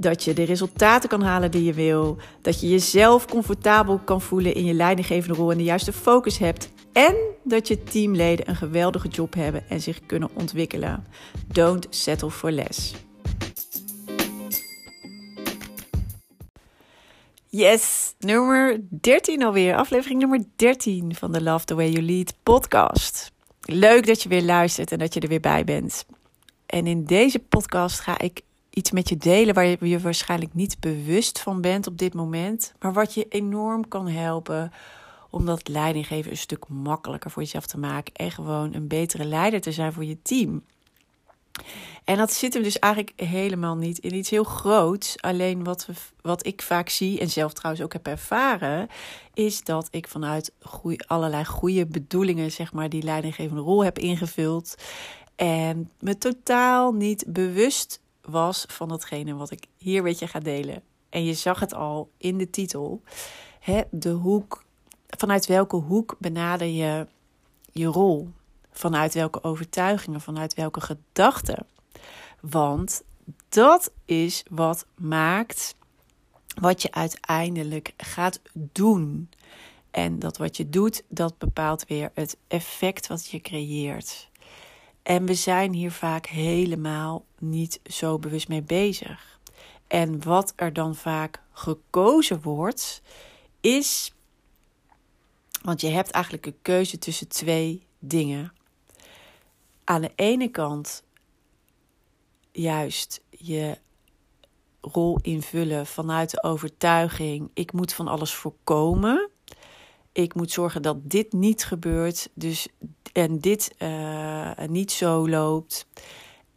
Dat je de resultaten kan halen die je wil. Dat je jezelf comfortabel kan voelen in je leidinggevende rol en de juiste focus hebt. En dat je teamleden een geweldige job hebben en zich kunnen ontwikkelen. Don't settle for less. Yes, nummer 13 alweer. Aflevering nummer 13 van de Love the Way You Lead podcast. Leuk dat je weer luistert en dat je er weer bij bent. En in deze podcast ga ik iets met je delen waar je je waarschijnlijk niet bewust van bent op dit moment, maar wat je enorm kan helpen om dat leidinggeven een stuk makkelijker voor jezelf te maken en gewoon een betere leider te zijn voor je team. En dat zit hem dus eigenlijk helemaal niet in iets heel groots. Alleen wat, we, wat ik vaak zie, en zelf trouwens ook heb ervaren, is dat ik vanuit allerlei goede bedoelingen, zeg maar, die leidinggevende rol heb ingevuld. En me totaal niet bewust was van datgene wat ik hier weet je ga delen. En je zag het al in de titel. Hè, de hoek, vanuit welke hoek benader je je rol? Vanuit welke overtuigingen, vanuit welke gedachten? Want dat is wat maakt wat je uiteindelijk gaat doen. En dat wat je doet, dat bepaalt weer het effect wat je creëert. En we zijn hier vaak helemaal niet zo bewust mee bezig. En wat er dan vaak gekozen wordt, is. Want je hebt eigenlijk een keuze tussen twee dingen. Aan de ene kant juist je rol invullen vanuit de overtuiging: ik moet van alles voorkomen. Ik moet zorgen dat dit niet gebeurt. Dus en dit uh, niet zo loopt.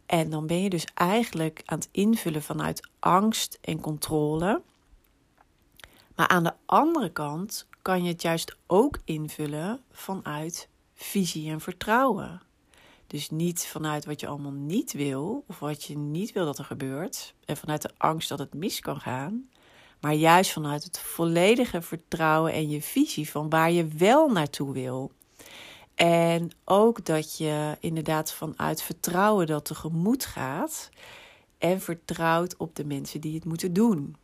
En dan ben je dus eigenlijk aan het invullen vanuit angst en controle. Maar aan de andere kant kan je het juist ook invullen vanuit visie en vertrouwen. Dus niet vanuit wat je allemaal niet wil of wat je niet wil dat er gebeurt. En vanuit de angst dat het mis kan gaan. Maar juist vanuit het volledige vertrouwen en je visie van waar je wel naartoe wil. En ook dat je inderdaad vanuit vertrouwen dat tegemoet gaat. En vertrouwt op de mensen die het moeten doen.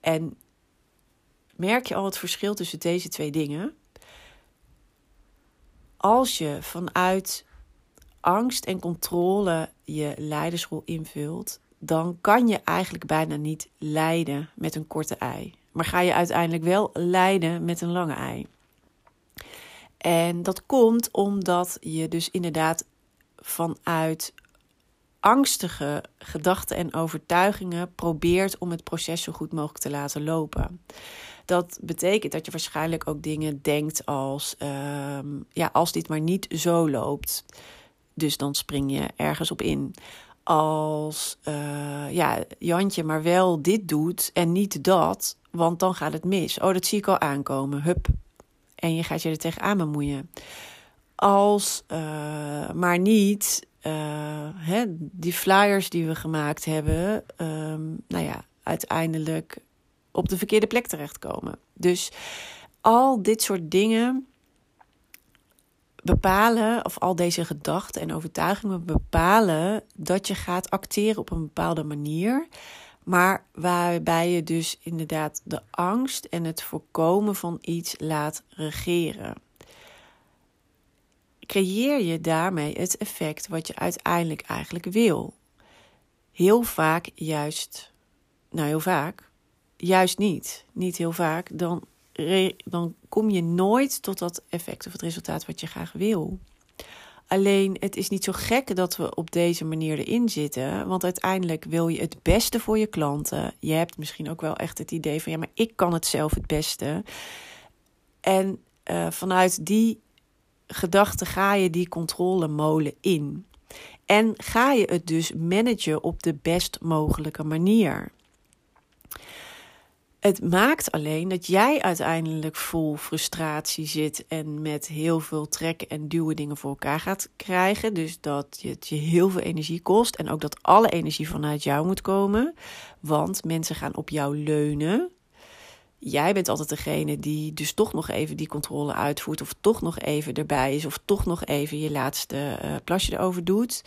En merk je al het verschil tussen deze twee dingen? Als je vanuit angst en controle je leidersrol invult, dan kan je eigenlijk bijna niet leiden met een korte ei. Maar ga je uiteindelijk wel leiden met een lange ei. En dat komt omdat je dus inderdaad vanuit angstige gedachten en overtuigingen probeert om het proces zo goed mogelijk te laten lopen. Dat betekent dat je waarschijnlijk ook dingen denkt als: ehm, ja, als dit maar niet zo loopt. Dus dan spring je ergens op in. Als uh, ja, Jantje maar wel dit doet en niet dat, want dan gaat het mis. Oh, dat zie ik al aankomen. Hup, en je gaat je er tegenaan bemoeien. Als uh, maar niet uh, hè, die flyers die we gemaakt hebben, um, nou ja, uiteindelijk op de verkeerde plek terechtkomen. Dus al dit soort dingen bepalen, of al deze gedachten en overtuigingen bepalen dat je gaat acteren op een bepaalde manier. Maar waarbij je dus inderdaad de angst en het voorkomen van iets laat regeren. Creëer je daarmee het effect wat je uiteindelijk eigenlijk wil? Heel vaak juist, nou heel vaak, juist niet. Niet heel vaak, dan, dan kom je nooit tot dat effect of het resultaat wat je graag wil. Alleen het is niet zo gek dat we op deze manier erin zitten. Want uiteindelijk wil je het beste voor je klanten. Je hebt misschien ook wel echt het idee van ja, maar ik kan het zelf het beste. En uh, vanuit die gedachte ga je die controlemolen in. En ga je het dus managen op de best mogelijke manier. Het maakt alleen dat jij uiteindelijk vol frustratie zit en met heel veel trekken en duwen dingen voor elkaar gaat krijgen. Dus dat het je heel veel energie kost en ook dat alle energie vanuit jou moet komen. Want mensen gaan op jou leunen. Jij bent altijd degene die dus toch nog even die controle uitvoert, of toch nog even erbij is, of toch nog even je laatste uh, plasje erover doet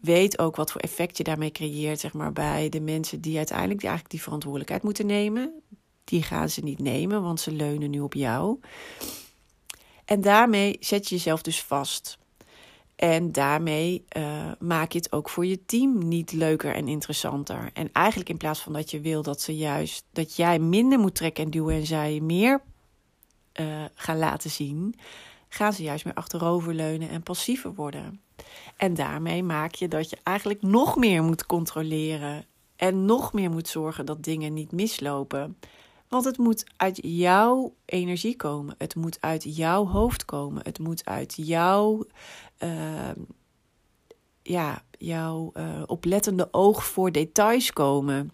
weet ook wat voor effect je daarmee creëert, zeg maar, bij de mensen die uiteindelijk die, eigenlijk die verantwoordelijkheid moeten nemen. Die gaan ze niet nemen, want ze leunen nu op jou. En daarmee zet je jezelf dus vast. En daarmee uh, maak je het ook voor je team niet leuker en interessanter. En eigenlijk in plaats van dat je wil dat ze juist dat jij minder moet trekken en duwen en zij meer uh, gaan laten zien, gaan ze juist meer achteroverleunen en passiever worden. En daarmee maak je dat je eigenlijk nog meer moet controleren en nog meer moet zorgen dat dingen niet mislopen. Want het moet uit jouw energie komen. Het moet uit jouw hoofd komen. Het moet uit jouw, uh, ja, jouw uh, oplettende oog voor details komen.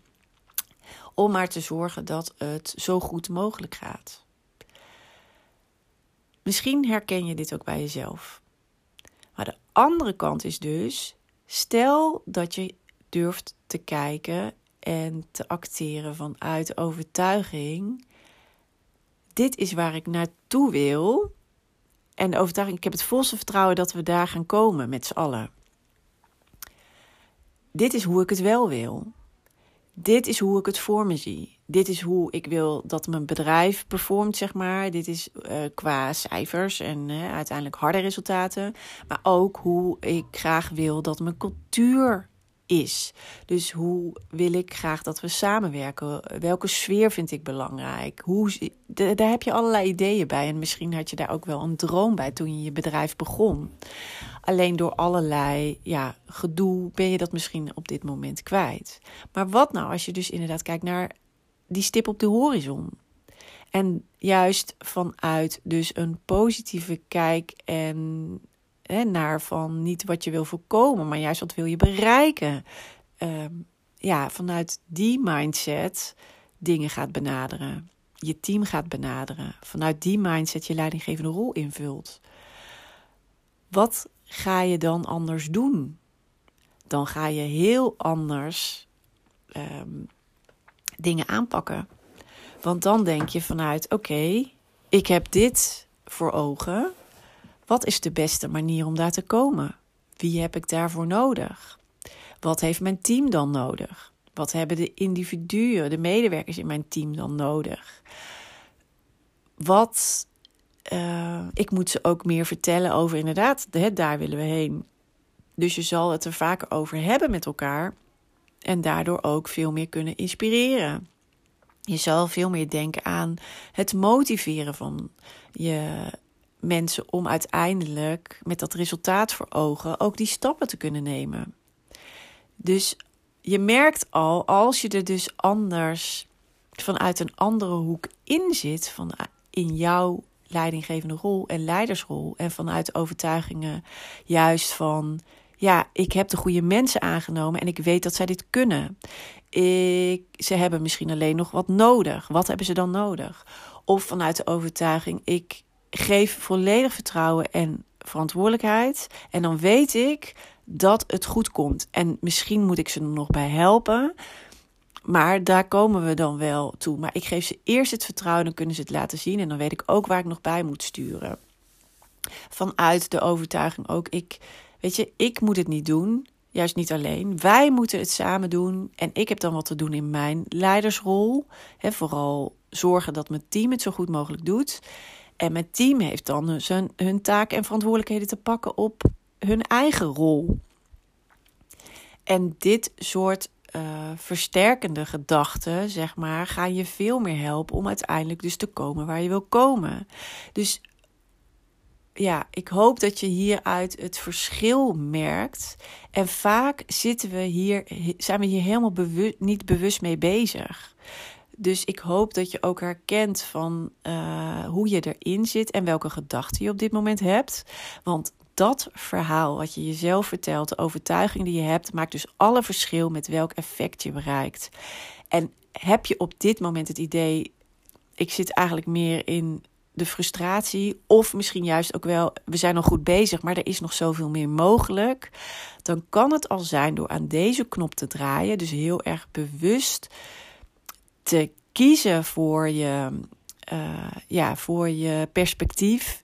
Om maar te zorgen dat het zo goed mogelijk gaat. Misschien herken je dit ook bij jezelf. Maar de andere kant is dus, stel dat je durft te kijken en te acteren vanuit overtuiging. Dit is waar ik naartoe wil. En de overtuiging, ik heb het volste vertrouwen dat we daar gaan komen met z'n allen. Dit is hoe ik het wel wil. Dit is hoe ik het voor me zie. Dit is hoe ik wil dat mijn bedrijf performt, zeg maar. Dit is uh, qua cijfers en uiteindelijk harde resultaten. Maar ook hoe ik graag wil dat mijn cultuur is. Dus hoe wil ik graag dat we samenwerken? Welke sfeer vind ik belangrijk? Hoe, daar heb je allerlei ideeën bij. En misschien had je daar ook wel een droom bij toen je je bedrijf begon. Alleen door allerlei ja, gedoe ben je dat misschien op dit moment kwijt. Maar wat nou als je dus inderdaad kijkt naar die stip op de horizon? En juist vanuit dus een positieve kijk en hè, naar van niet wat je wil voorkomen, maar juist wat wil je bereiken. Uh, ja, vanuit die mindset dingen gaat benaderen. Je team gaat benaderen. Vanuit die mindset je leidinggevende rol invult. Wat ga je dan anders doen? Dan ga je heel anders um, dingen aanpakken. Want dan denk je vanuit: oké, ik heb dit voor ogen. Wat is de beste manier om daar te komen? Wie heb ik daarvoor nodig? Wat heeft mijn team dan nodig? Wat hebben de individuen, de medewerkers in mijn team dan nodig? Wat. Uh, ik moet ze ook meer vertellen over inderdaad, hè, daar willen we heen. Dus je zal het er vaker over hebben met elkaar. En daardoor ook veel meer kunnen inspireren. Je zal veel meer denken aan het motiveren van je mensen om uiteindelijk met dat resultaat voor ogen ook die stappen te kunnen nemen. Dus je merkt al, als je er dus anders vanuit een andere hoek in zit, van in jouw leidinggevende rol en leidersrol en vanuit overtuigingen juist van ja, ik heb de goede mensen aangenomen en ik weet dat zij dit kunnen. Ik, ze hebben misschien alleen nog wat nodig. Wat hebben ze dan nodig? Of vanuit de overtuiging, ik geef volledig vertrouwen en verantwoordelijkheid. En dan weet ik dat het goed komt. En misschien moet ik ze er nog bij helpen. Maar daar komen we dan wel toe. Maar ik geef ze eerst het vertrouwen, dan kunnen ze het laten zien. En dan weet ik ook waar ik nog bij moet sturen. Vanuit de overtuiging ook, ik, weet je, ik moet het niet doen. Juist niet alleen. Wij moeten het samen doen. En ik heb dan wat te doen in mijn leidersrol. He, vooral zorgen dat mijn team het zo goed mogelijk doet. En mijn team heeft dan hun, hun taken en verantwoordelijkheden te pakken op hun eigen rol. En dit soort uh, versterkende gedachten, zeg maar, gaan je veel meer helpen om uiteindelijk dus te komen waar je wil komen. Dus ja, ik hoop dat je hieruit het verschil merkt. En vaak zitten we hier, zijn we hier helemaal bewust, niet bewust mee bezig. Dus ik hoop dat je ook herkent van uh, hoe je erin zit en welke gedachten je op dit moment hebt. Want dat verhaal wat je jezelf vertelt, de overtuiging die je hebt, maakt dus alle verschil met welk effect je bereikt. En heb je op dit moment het idee, ik zit eigenlijk meer in de frustratie, of misschien juist ook wel, we zijn nog goed bezig, maar er is nog zoveel meer mogelijk, dan kan het al zijn door aan deze knop te draaien, dus heel erg bewust te kiezen voor je, uh, ja, voor je perspectief.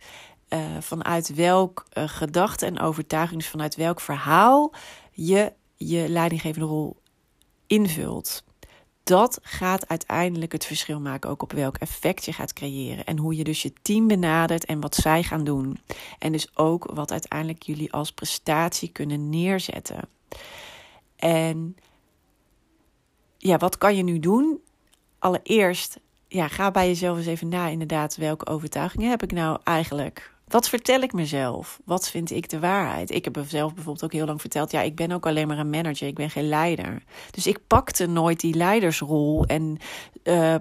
Uh, vanuit welk uh, gedachte en overtuiging, dus vanuit welk verhaal je je leidinggevende rol invult dat gaat uiteindelijk het verschil maken ook op welk effect je gaat creëren. En hoe je dus je team benadert en wat zij gaan doen. En dus ook wat uiteindelijk jullie als prestatie kunnen neerzetten. En ja, wat kan je nu doen? Allereerst, ja, ga bij jezelf eens even na inderdaad welke overtuigingen heb ik nou eigenlijk wat vertel ik mezelf? Wat vind ik de waarheid? Ik heb mezelf bijvoorbeeld ook heel lang verteld: ja, ik ben ook alleen maar een manager, ik ben geen leider. Dus ik pakte nooit die leidersrol en uh,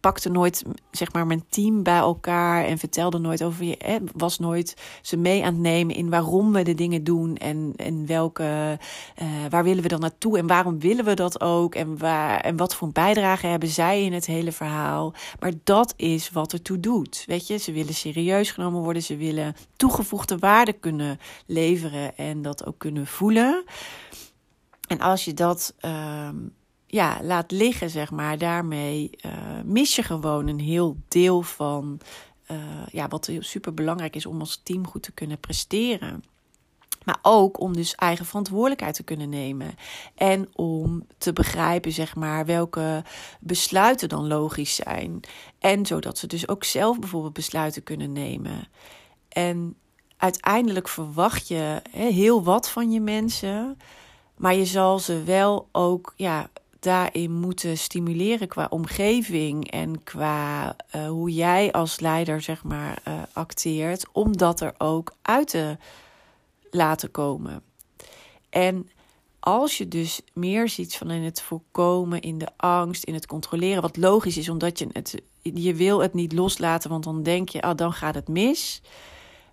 pakte nooit zeg maar mijn team bij elkaar en vertelde nooit over je. Hè, was nooit ze mee aan het nemen in waarom we de dingen doen en, en welke, uh, waar willen we dan naartoe en waarom willen we dat ook en, waar, en wat voor een bijdrage hebben zij in het hele verhaal. Maar dat is wat ertoe doet. Weet je, ze willen serieus genomen worden, ze willen toegevoegde waarde kunnen leveren en dat ook kunnen voelen. En als je dat. Uh, ja, laat liggen, zeg maar. Daarmee uh, mis je gewoon een heel deel van uh, ja, wat super belangrijk is om als team goed te kunnen presteren. Maar ook om dus eigen verantwoordelijkheid te kunnen nemen. En om te begrijpen, zeg maar, welke besluiten dan logisch zijn. En zodat ze dus ook zelf bijvoorbeeld besluiten kunnen nemen. En uiteindelijk verwacht je heel wat van je mensen. Maar je zal ze wel ook ja, daarin moeten stimuleren qua omgeving en qua uh, hoe jij als leider zeg maar uh, acteert, om dat er ook uit te laten komen. En als je dus meer ziet van in het voorkomen, in de angst, in het controleren, wat logisch is, omdat je het, je wil het niet loslaten, want dan denk je, ah, dan gaat het mis.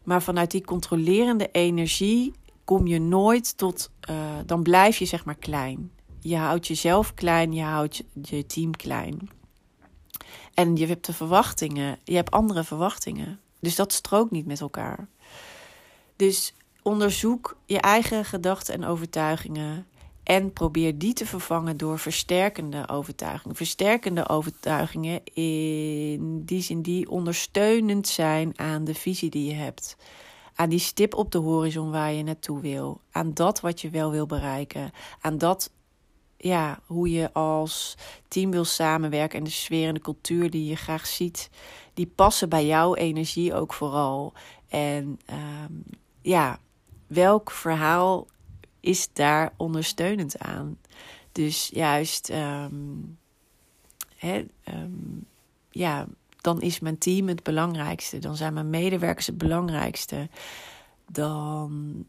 Maar vanuit die controlerende energie kom je nooit tot, uh, dan blijf je zeg maar klein. Je houdt jezelf klein, je houdt je team klein. En je hebt de verwachtingen, je hebt andere verwachtingen. Dus dat strookt niet met elkaar. Dus onderzoek je eigen gedachten en overtuigingen. En probeer die te vervangen door versterkende overtuigingen. Versterkende overtuigingen in die zin die ondersteunend zijn aan de visie die je hebt. Aan die stip op de horizon waar je naartoe wil. Aan dat wat je wel wil bereiken. Aan dat ja, hoe je als team wil samenwerken en de sfeer en de cultuur die je graag ziet, die passen bij jouw energie ook vooral. En um, ja, welk verhaal is daar ondersteunend aan? Dus juist, um, ja, dan is mijn team het belangrijkste. Dan zijn mijn medewerkers het belangrijkste. Dan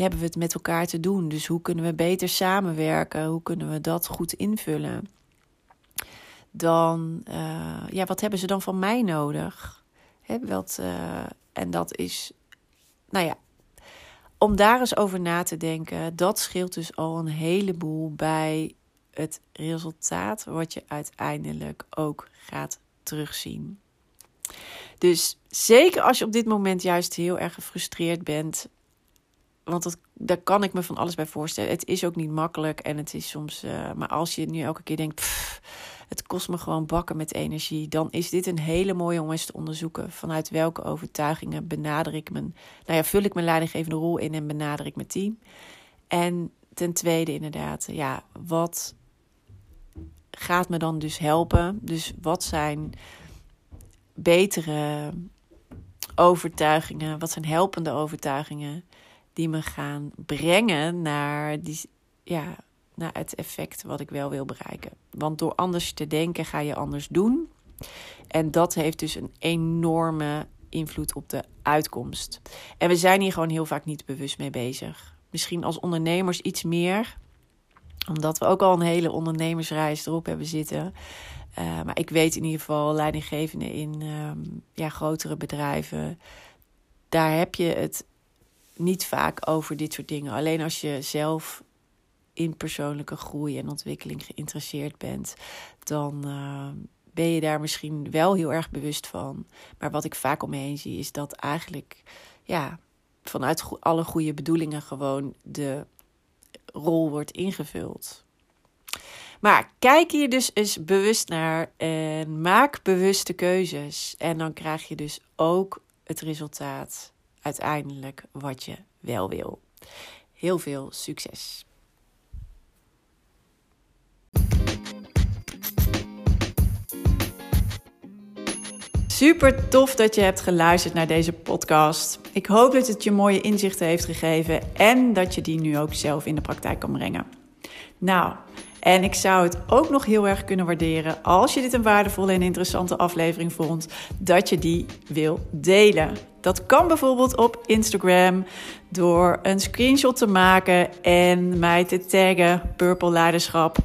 hebben we het met elkaar te doen? Dus hoe kunnen we beter samenwerken? Hoe kunnen we dat goed invullen? Dan, uh, ja, wat hebben ze dan van mij nodig? Hè, wat, uh, en dat is, nou ja, om daar eens over na te denken, dat scheelt dus al een heleboel bij het resultaat wat je uiteindelijk ook gaat terugzien. Dus zeker als je op dit moment juist heel erg gefrustreerd bent, want dat, daar kan ik me van alles bij voorstellen. Het is ook niet makkelijk en het is soms. Uh, maar als je nu elke keer denkt. Het kost me gewoon bakken met energie. Dan is dit een hele mooie om eens te onderzoeken. Vanuit welke overtuigingen benader ik mijn. Nou ja, vul ik mijn leidinggevende rol in en benader ik mijn team. En ten tweede, inderdaad, ja, wat gaat me dan dus helpen? Dus wat zijn betere overtuigingen? Wat zijn helpende overtuigingen? Die me gaan brengen naar, die, ja, naar het effect wat ik wel wil bereiken. Want door anders te denken ga je anders doen. En dat heeft dus een enorme invloed op de uitkomst. En we zijn hier gewoon heel vaak niet bewust mee bezig. Misschien als ondernemers iets meer, omdat we ook al een hele ondernemersreis erop hebben zitten. Uh, maar ik weet in ieder geval leidinggevenden in um, ja, grotere bedrijven daar heb je het niet vaak over dit soort dingen. Alleen als je zelf in persoonlijke groei en ontwikkeling geïnteresseerd bent, dan uh, ben je daar misschien wel heel erg bewust van. Maar wat ik vaak om me heen zie, is dat eigenlijk ja, vanuit alle goede bedoelingen gewoon de rol wordt ingevuld. Maar kijk hier dus eens bewust naar en maak bewuste keuzes. En dan krijg je dus ook het resultaat uiteindelijk wat je wel wil. Heel veel succes! Super tof dat je hebt geluisterd naar deze podcast. Ik hoop dat het je mooie inzichten heeft gegeven en dat je die nu ook zelf in de praktijk kan brengen. Nou, en ik zou het ook nog heel erg kunnen waarderen als je dit een waardevolle en interessante aflevering vond, dat je die wil delen. Dat kan bijvoorbeeld op Instagram door een screenshot te maken en mij te taggen Purple Leiderschap.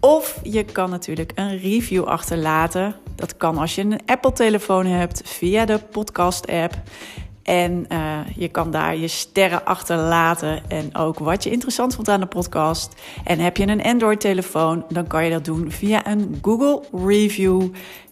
Of je kan natuurlijk een review achterlaten. Dat kan als je een Apple-telefoon hebt via de podcast-app. En uh, je kan daar je sterren achterlaten en ook wat je interessant vond aan de podcast. En heb je een Android-telefoon, dan kan je dat doen via een Google Review.